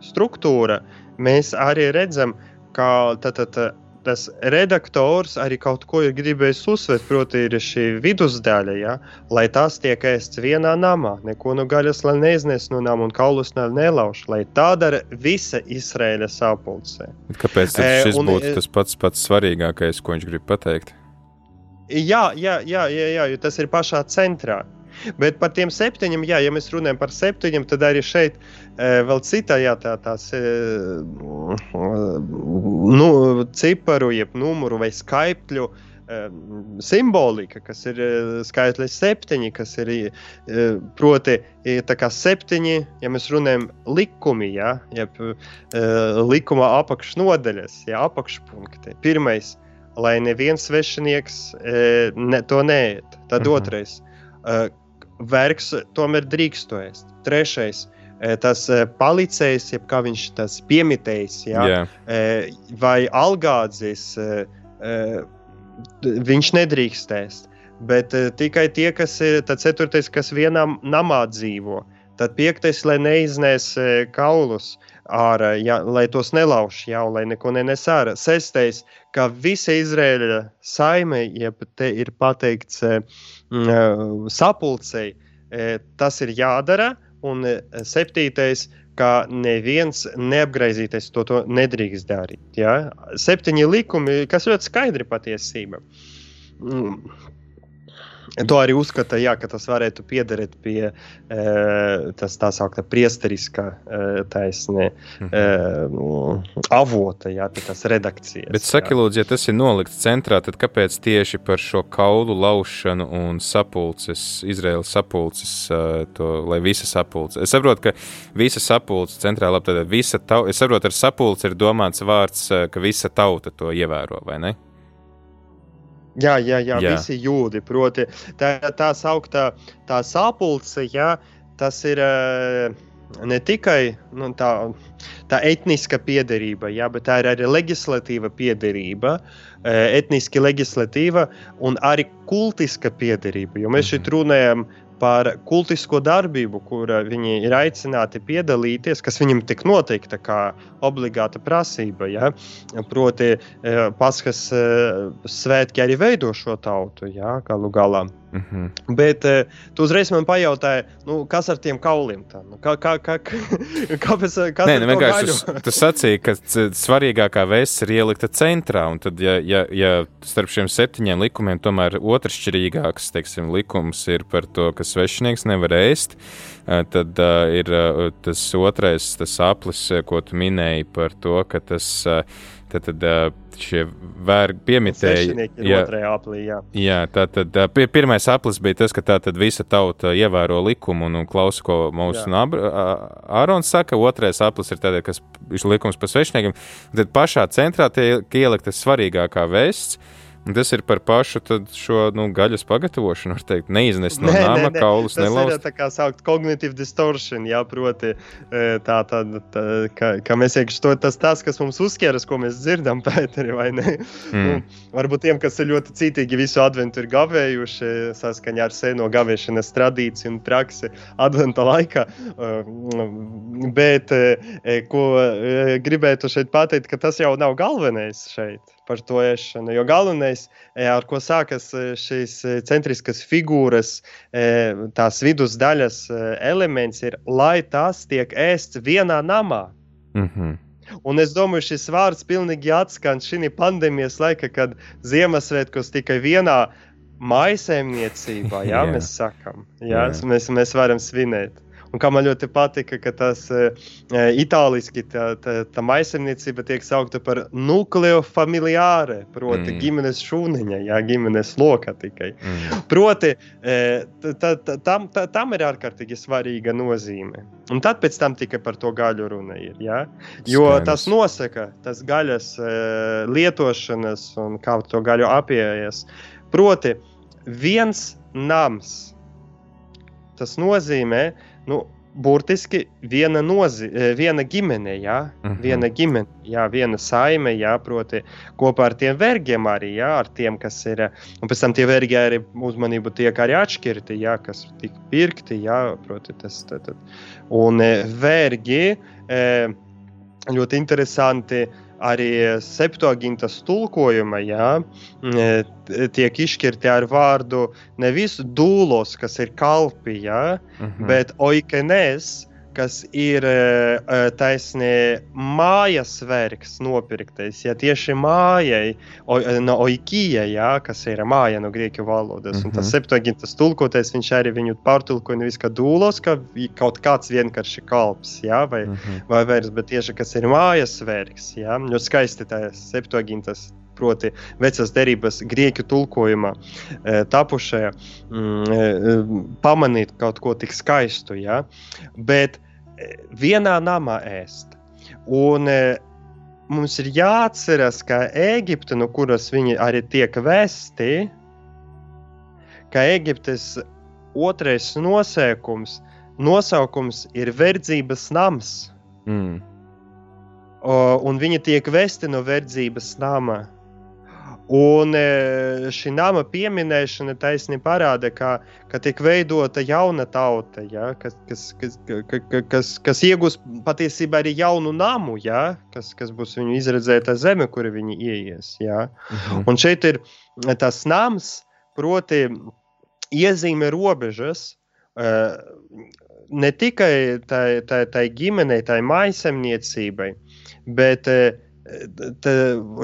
struktūra, mēs arī redzam, ka tā, tā, tā, tas redaktors arī kaut ko ir gribējis uzsvērt, proti, ir šī vidusdaļa, ja, lai tās tiek ēsts vienā namā, neko no gaļas, lai neiznes no nama un kaulus nelauž, lai tā dara visa Izraēla sapulcē. Kāpēc šis e, būtu tas pats, pats svarīgākais, ko viņš grib pateikt? Jā, jā, jā, jā, jā jo tas ir pašā centrā. Bet par tiem septiņiem, jā, ja mēs runājam par septiņiem, tad arī šeit e, vēl citā, jā, tā, tās e, nu, ciparu, jeb numuru vai skaitļu e, simbolika, kas ir skaitlis septiņi, kas ir proti tā kā septiņi, ja mēs runājam likumi, jā, jeb likuma apakšnodaļas, jā, apakšpunkti. Pirmais, lai neviens svešinieks ne, to neēd. Tad mhm. otrais, vergs tomēr drīkst to ēst. Trešais. E, tas e, palicējs, jeb kā viņš tas piemitējis, ja, yeah. vai algādzis, e, viņš nedrīkstēs. Bet tikai tie, kas ir ceturtais, kas vienā namā dzīvo. Tad piektais, lai neiznēs kaulus ārā, ja, lai tos nelauž, jau lai neko nenes ārā. Sestais, ka visa Izraēla saime, jeb te ir pateikts Mm, sapulcei tas ir jādara. Un septītais, ka neviens neapgriezīties to, to nedrīkst darīt. Ja? Septiņi likumi, kas ļoti skaidri patiesība. Mm. To arī uzskata, jā, ka tas varētu piederēt pie e, tas tā sauktā priesteriskā e, taisnē mhm. e, avota, jā, tas redakcijas. Bet saki, lūdzu, ja tas ir nolikts centrā, tad kāpēc tieši par šo kaulu laušanu un sapulces, Izraēlas sapulces, to, lai visa sapulce? Es saprotu, ka visa sapulce centrā, labi, tad visa tauta, es saprotu, ar sapulci ir domāts vārds, ka visa tauta to ievēro, vai ne? Jā, jā, jā, jā. visi jūdi. Proti, tā, tā sauktā tā sapulce, jā, tas ir uh, ne tikai nu, tā, tā etniska piederība, jā, bet tā ir arī legislatīva piederība, uh, etniski legislatīva un arī kultiska piederība. Jo mēs šeit mhm. runājam par kultisko darbību, kur viņi ir aicināti piedalīties, kas viņam tik noteikta kā obligāta prasība. Ja? Proti, eh, Paskas eh, svētki arī veido šo tautu, ja? galu galā. Mm -hmm. Bet uh, tu uzreiz man pajautāji, nu, kas ar tiem kauliem? Tā? Nu, kā, kā, kā, kāpēc, kas Nē, nu, vienkārši tu, tu sacīji, ka svarīgākā vēsts ir ielikta centrā, un tad, ja, ja, ja starp šiem septiņiem likumiem tomēr otršķirīgāks, teiksim, likums ir par to, ka svešinieks nevar ēst, tad uh, ir uh, tas otrais, tas aplis, ko tu minēji par to, ka tas uh, Tad, tad šie vergi piemitēji. Jā, aplī, jā. jā tā tad pirmais aplis bija tas, ka tā tad visa tauta ievēro likumu un, un klausa, ko mūsu Ārons saka. Otrais aplis ir tāds, kas ir likums par svešniekiem. Tad pašā centrā tiek ielikta svarīgākā vēsts Tas ir par pašu šo nu, gaļas pagatavošanu, var teikt, neiznest no nama kaulus, nelauzt. Tas ir tā kā saukt cognitive distortion, jā, proti e, tā, tā, tā ka, ka mēs iekšķi to tas, tas, kas mums uzķeras, ko mēs dzirdam, <laughs> Pēteri, vai ne? Mm. Nu, varbūt tiem, kas ir ļoti cītīgi visu adventu ir gavējuši saskaņā ar seno gavēšanas tradīciju un praksi adventa laikā, e, bet e, ko gribētu šeit pateikt, ka tas jau nav galvenais šeit par to ēšanu. Jo galvenais, e, ar ko sākas e, šīs e, centriskas figūras, tās vidusdaļas elements, ir, lai tas tiek ēsts vienā namā. Mm -hmm. Un es domāju, šis vārds pilnīgi atskan šī pandēmijas laika, kad Ziemassvētkos tikai vienā maisaimniecībā, jā, <laughs> jā. mēs sakām, jā, jā. Mēs, mēs varam svinēt. Un kā man ļoti patika, ka tas e, e itāliski tā, tā, tā maisaimniecība tiek saukta par nukleo familiāre, proti, mm. ģimenes šūniņa, jā, ģimenes loka tikai. Mm. Proti, e, ta, ta, tam, ta, tam ir ārkārtīgi svarīga nozīme. Un tad pēc tam tikai par to gaļu runa ir. Ja? Jo Skaidrs. tas nosaka tas gaļas e, lietošanas un kā to gaļu apiejas. Proti, viens nams. Tas nozīmē, ka nu, burtiski viena, nozi, e, viena ģimene, jā, uh mhm. -huh. viena ģimene, jā, viena saime, jā, proti, kopā ar tiem vergiem arī, jā, ar tiem, kas ir, un pēc tam tie vergi arī uzmanību tiek arī atšķirti, jā, kas tika pirkti, jā, proti, tas, tad, tad. un e, vergi, ļoti interesanti arī septogintas tulkojuma, jā, tiek izšķirti ar vārdu nevis dūlos, kas ir kalpi, jā, mm -hmm. bet oikenes, kas ir e, e, taisnē mājas vergs nopirktais. Ja tieši mājai, o, e, no oikija, ja, kas ir māja no grieķu valodas, mm -hmm. un tas mhm. septuagintas tulkotais, viņš arī viņu pārtulkoja nevis kā dūlos, kā kaut kāds vienkārši kalps, ja, vai, mm -hmm. vai vergs, bet tieši kas ir mājas vergs, ja, ļoti skaisti tā septuagintas proti, vecās derības grieķu tulkojumā tapušajā, mm, pamanīt kaut ko tik skaistu. Ja? Bet vienā namā ēst. Un e, mums ir jāatcerās, ka Eģipte, no kuras viņi arī tiek vesti, ka Eģiptes otrais nosēkums, nosaukums ir verdzības nams. Mm. O, un viņi tiek vesti no verdzības nama. Un e, šī nama pieminēšana taisni parāda, ka, ka tiek veidota jauna tauta, ja, kas, kas, kas, kas, kas iegūs patiesībā arī jaunu namu, ja, kas, kas būs viņu izredzēta zeme, kur viņi ieies. Ja. Mhm. Un šeit ir tas nams, proti, iezīmē robežas. Uh, ne tikai tai, tai, tai ģimenei, tai maisemniecībai, bet uh,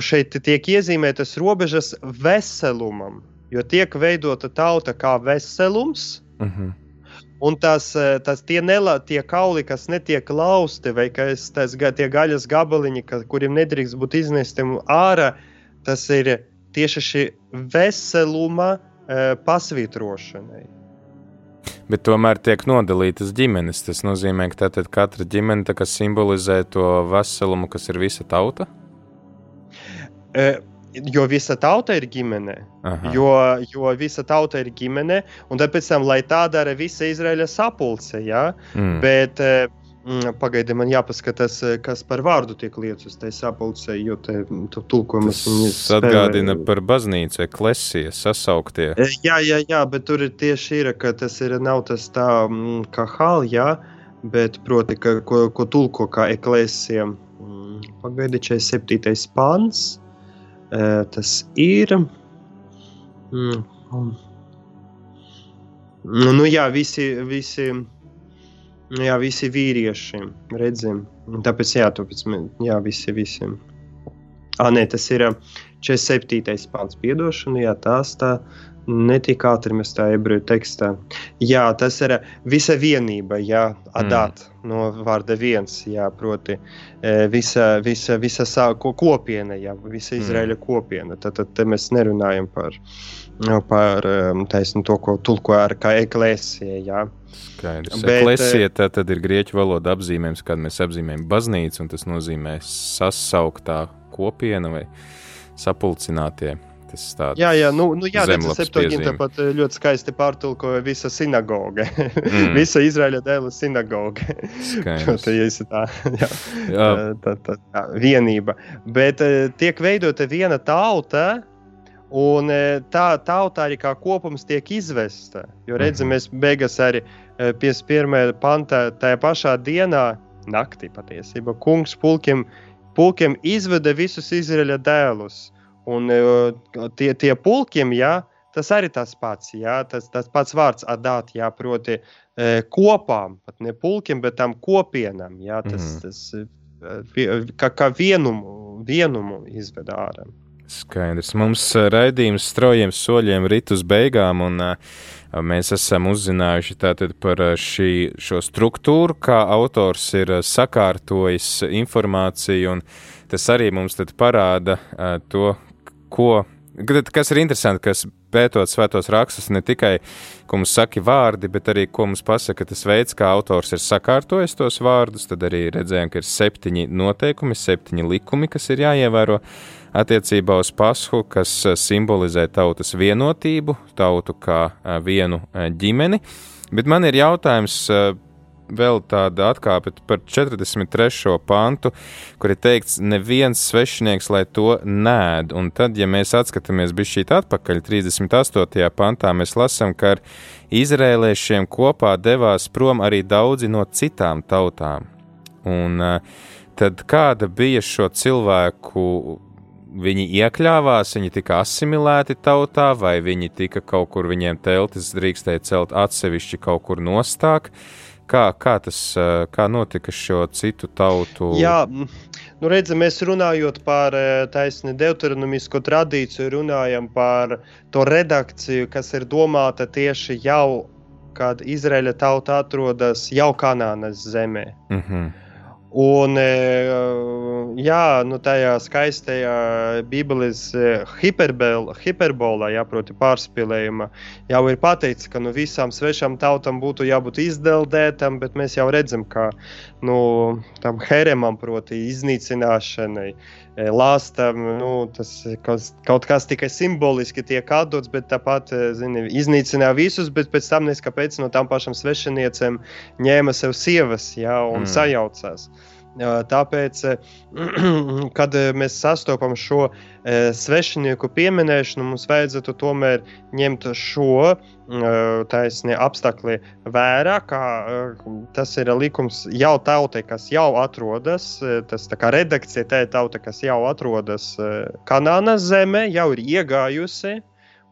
šeit tiek iezīmētas robežas veselumam, jo tiek veidota tauta kā veselums. Uh mhm. -huh. Un tas, tas tie, nelā, tie kauli, kas netiek lausti, vai kas, tas, tie gaļas gabaliņi, ka, kuriem nedrīkst būt iznestiem ārā, tas ir tieši šī veseluma uh, pasvītrošanai. Bet tomēr tiek nodalītas ģimenes. Tas nozīmē, ka katra ģimene simbolizē to veselumu, kas ir visa tauta. E, jo visa tauta ir ģimene. Aha. Jo, jo visa tauta ir ģimene, un tāpēc, tam, lai tā dara visa Izraēla sapulce, ja? mm. bet mm, pagaidiet, man jāpaskatās, kas par vārdu tiek lietas tajā sapulcē, jo te tulkojumas viņas atgādina par baznīcu, klesija, sasauktie. Jā, jā, jā, bet tur ir tieši ir, ka tas ir nav tas tā mm, kā hal, jā, bet proti, ka, ko, ko tulko kā eklesija. Pagaidiet, 47. pāns tas ir. Mm, nu, nu, jā, visi, visi, jā, visi vīrieši redzam. Tāpēc, jā, tāpēc, jā visi, visi. Ah, nē, tas ir 47. pāns, piedošana, jā, tās tā netika atrimestā ebreju tekstā. Jā, tas ir visa vienība, jā, adāt mm. no vārda viens, jā, proti visa, visa, visa sā, kopiena, jā, visa mm. Izraēļa mm. kopiena. Tad, tad mēs nerunājam par, par taisnu to, ko tulko ar kā eklēsija, jā. Skaidrs. Bet, eklēsija tā tad ir grieķu valoda apzīmējums, kad mēs apzīmējam baznīcu, un tas nozīmē sasauktā kopiena vai sapulcinātie. Tas tāds jā, jā, nu, nu jā tas septiņiem pat eh, ļoti skaisti pārtulkoja visa sinagoga. Mm. <laughs> visa Izraēļa dēla sinagoga. <laughs> tā, tā, <laughs> jā, jā. Tā, tā, tā, vienība. Bet eh, tiek veidota viena tauta, un eh, tā tauta arī kā kopums tiek izvesta. Jo redzam, mēs beigās arī 51. pantā tajā pašā dienā, naktī patiesībā, kungs pulkiem, pulkiem izveda visus Izraēļa dēlus Un e, tie, tie pulkiem, jā, tas arī tas pats, jā, tas, tas pats vārds adāt, jā, proti e, kopām, pat ne pulkiem, bet tam kopienam, jā, tas, mm. tas e, kā, kā vienumu, vienumu izved ārā. Skaidrs. Mums raidījums straujiem soļiem rit uz beigām, un uh, mēs esam uzzinājuši tātad par šī, šo struktūru, kā autors ir sakārtojis informāciju, un tas arī mums tad parāda to, ko, kas ir interesanti, kas pētot svētos rakstus, ne tikai, ko mums saka vārdi, bet arī, ko mums pasaka tas veids, kā autors ir sakārtojis tos vārdus, tad arī redzējām, ka ir septiņi noteikumi, septiņi likumi, kas ir jāievēro attiecībā uz pashu, kas simbolizē tautas vienotību, tautu kā vienu ģimeni. Bet man ir jautājums, vēl tāda atkāpe par 43. pantu, kur ir teikts, neviens svešinieks, lai to nēd. Un tad, ja mēs atskatāmies šī atpakaļ, 38. pantā, mēs lasām, ka ar izrēliešiem kopā devās prom arī daudzi no citām tautām. Un tad kāda bija šo cilvēku? Viņi iekļāvās, viņi tika asimilēti tautā, vai viņi tika kaut kur, viņiem teltis drīkstēja celt atsevišķi kaut kur nostāk. Kā, kā tas kā notika šo citu tautu? Jā, nu redzi, mēs runājot par taisni deuteronomisko tradīciju, runājam par to redakciju, kas ir domāta tieši jau kad Izraēla tauta atrodas jau Kanānas zemē. Mm -hmm. Un, e, jā, nu, tajā skaistajā Bībeles e, hiperbolā, jā, proti, pārspīlējumā, jau ir pateikts, ka nu, visām svešām tautām būtu jābūt izdeldētam, bet mēs jau redzam, ka nu, tam heremam, proti, iznīcināšanai, lāstam, nu, tas kaut, kaut kas tikai simboliski tiek atdots, bet tāpat zini, iznīcināja visus, bet pēc tam neskapēc no tām pašām svešiniecēm ņēma sev sievas jā, un mm. sajaucās. Tāpēc, <clears throat> kad mēs sastopam šo svešinieku pieminēšanu, mums vajadzētu tomēr ņemt šo taisni apstākļi vērā, kā tas ir likums jau tautai, kas jau atrodas, tas tā kā redakcija tā ir tauta, kas jau atrodas Kanānas zemē, jau ir iegājusi,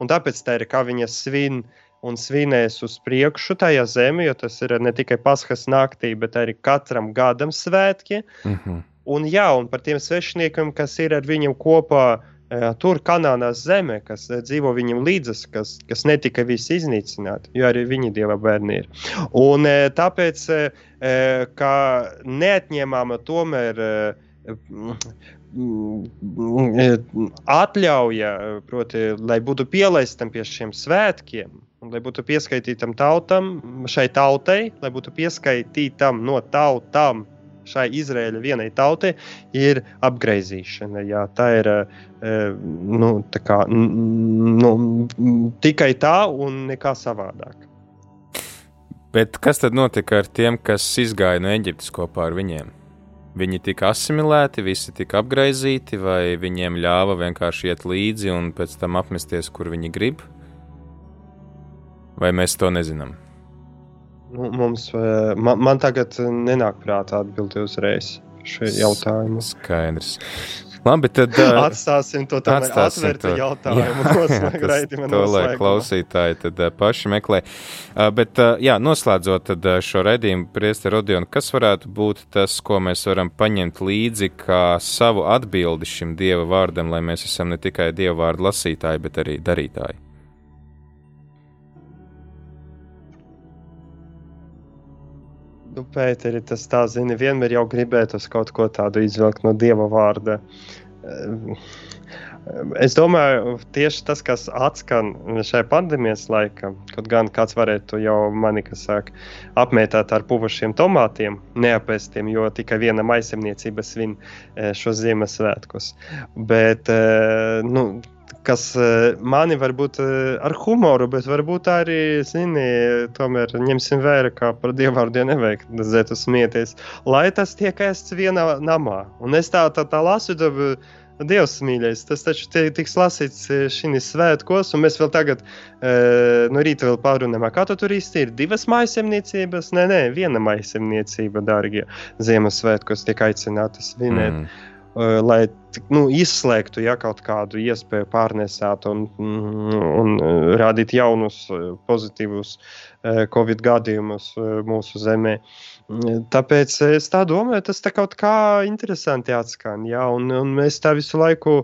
un tāpēc tā ir kā viņa svin un svinēs uz priekšu tajā zemē, jo tas ir ne tikai Paskas naktī, bet arī katram gadam svētki. Mm -hmm. Un, jā, un par tiem svešiniekiem, kas ir ar viņiem kopā e, tur, Kanānās zemē, kas e, dzīvo viņam līdzas, kas, kas netika visi iznīcināti, jo arī viņi dieva bērni ir. Un e, tāpēc, ka neatņēmama tomēr atļauja, proti, lai būtu pielaistam pie šiem svētkiem, Un, lai būtu pieskaitītam tautam, šai tautai, lai būtu pieskaitītam no tautām šai Izraēļa vienai tautai, ir apgaizīšana. Jā, tā ir nu, tā kā, nu, tikai tā un nekā savādāk. Bet kas tad notika ar tiem, kas izgāja no Eģiptes kopā ar viņiem? Viņi tika asimilēti, visi tika apgaizīti, vai viņiem ļāva vienkārši iet līdzi un pēc tam apmesties, kur viņi grib? Vai mēs to nezinām? Nu, mums, eh, man, man tagad nenāk prātā atbildēt uzreiz šo jautājumu. Skaidrs. Labi, tad uh, <laughs> atstāsim to tādu atvērtu jautājumu. Jā, tas, <laughs> to, lai klausītāji tad, uh, paši meklē. Uh, bet, uh, jā, noslēdzot tad, uh, šo redzējumu, Priesta Rodionu, kas varētu būt tas, ko mēs varam paņemt līdzi kā savu atbildi šim Dieva vārdam, lai mēs esam ne tikai Dieva vārdu lasītāji, bet arī darītāji? Nu, Pēteri, tas tā zini, vienmēr jau gribētu kaut ko tādu izvilkt no dieva vārda. Es domāju, tieši tas, kas atskan šajā pandēmijas laikā, kaut gan kāds varētu jau mani, kas saka, apmētāt ar puvušiem tomātiem, neapēstiem, jo tikai viena maisemniecība svin eh, šos Ziemassvētkus. Bet, eh, nu, kas eh, mani varbūt ar humoru, bet varbūt arī, zini, tomēr ņemsim vērā, kā par dievvvārdu nevajag dzēt uz smieties, lai tas tiek ēsts vienā namā. Un es tā, tā, tā lasu, tad Dievs mīļais, tas taču tiks lasīts eh, šīs svētkos, un mēs vēl tagad e, no rīta vēl pārunājam, kā tu tur īsti ir. Divas maisemniecības, nē, nē, viena maisemniecība, dārgie Ziemassvētkos tiek aicinātas svinēt. Mm. Eh, lai nu, izslēgtu ja, kaut kādu iespēju pārnēsāt un, un eh, rādīt jaunus pozitīvus Covid gadījumus mūsu zemē. Mm, tāpēc es tā domāju, tas tā kaut kā interesanti atskan. Ja, un, un mēs tā visu laiku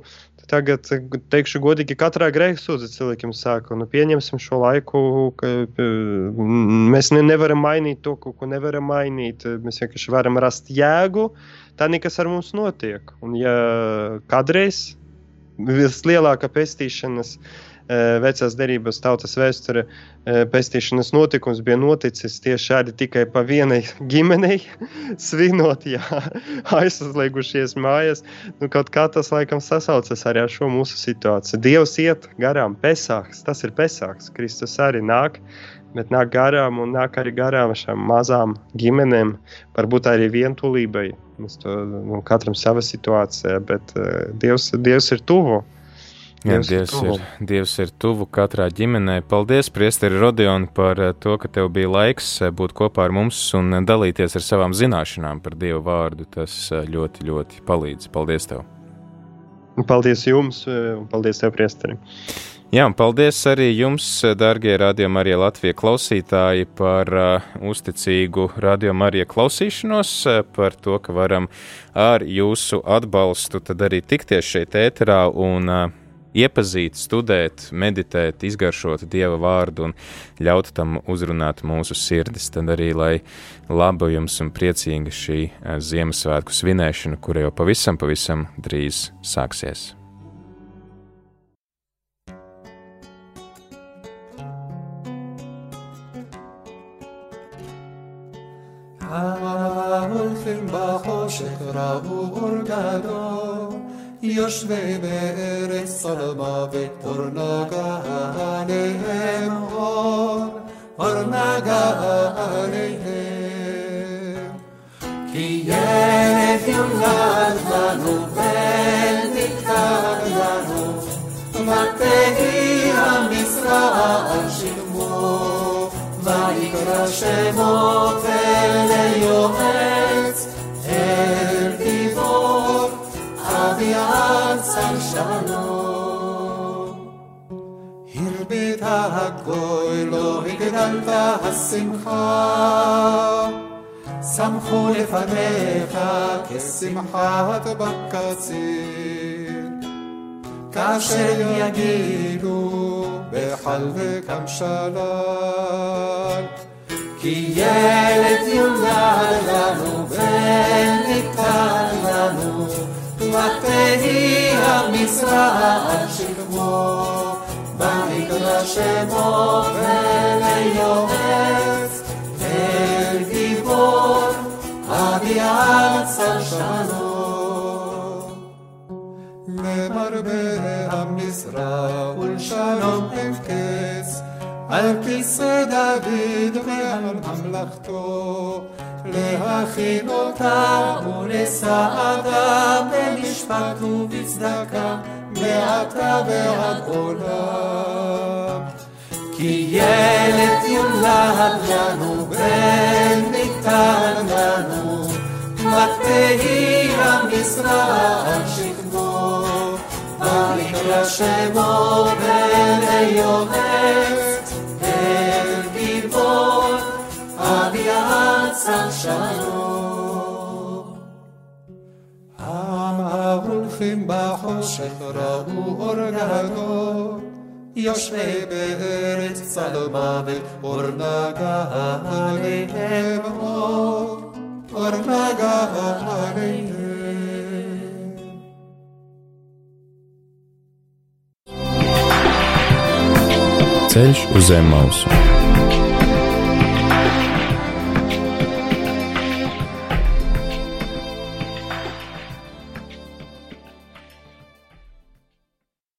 tagad, teikšu godīgi, katrā grēka sūdzība cilvēkiem saka, nu, pieņemsim šo laiku, ka mēs ne, nevaram mainīt to, ko, ko nevaram mainīt. Mēs vienkārši varam rast jēgu, tā nekas ar mums notiek. Un ja kādreiz vislielākā pestīšanas Eh, vecās derības tautas vēsture eh, pestīšanas notikums bija noticis tieši šādi tikai pa vienai ģimenei, <laughs> svinot, jā, <laughs> aizslēgušies mājās. Nu, kaut kā tas laikam sasaucas arī ar šo mūsu situāciju. Dievs iet garām, pesāks, tas ir pesāks, Kristus arī nāk. Bet nāk garām un nāk arī garām šām mazām ģimenēm, varbūt arī vientulībai. Mēs to nu, katram sava situācija, bet uh, Dievs, Dievs ir tuvu. Jā, Dievs, ir, Dievs ir tuvu katrā ģimenē. Paldies, Priesteri Rodion, par eh, to, ka tev bija laiks eh, būt kopā ar mums un dalīties ar savām zināšanām par Dieva vārdu. Tas eh, ļoti, ļoti palīdz. Paldies tev! Paldies jums un paldies tev, Priesteri! Jā, un paldies arī jums, darbie radio Marija Latvijas klausītāji, par uh, uzticīgu radio Marija klausīšanos, uh, par to, ka varam ar jūsu atbalstu arī tikties šeit ēterā un uh, iepazīt, studēt, meditēt, izgaršot dieva vārdu un ļaut tam uzrunāt mūsu sirdis. Tad arī lai laba jums un priecīga šī eh, Ziemassvētku svinēšana, kura jau pavisam, pavisam drīz sāksies. Alfa bajo shekrau urgador יושבי בארץ צלמה ואור נגע עליהם אור, אור נגע עליהם. כי ילד יולד לנו בן ניתן לנו, ותהי המשרה שמו, ויקרא שמו וליועץ אל ויעצר שלום. הרבית הגוי לא הגדלת השמחה, שמחו לפניך כשמחת בקציר. כאשר יגידו בחל וקם שלל, כי ילד יולד שכמו, ויקרא שמו וליועץ, אל גיבור, אביעד צר שלום. למרבה המשרה ולשלום אין קץ, על כיסא דוד ועל ממלכתו. להכין אותה ולסעדה במשפט ובצדקה מעתה ועד עולם. כי ילד יולד לנו בן ניתן לנו ותהי על שכמו ויקרא שמו בן יועץ საშალო ამაღულხიმ ბახოშეხრაუ ორგაგო იოშმებე ერეთ სალმავე ორნაგაალე ემო ორნაგაალე Ceļš uz zem mausu.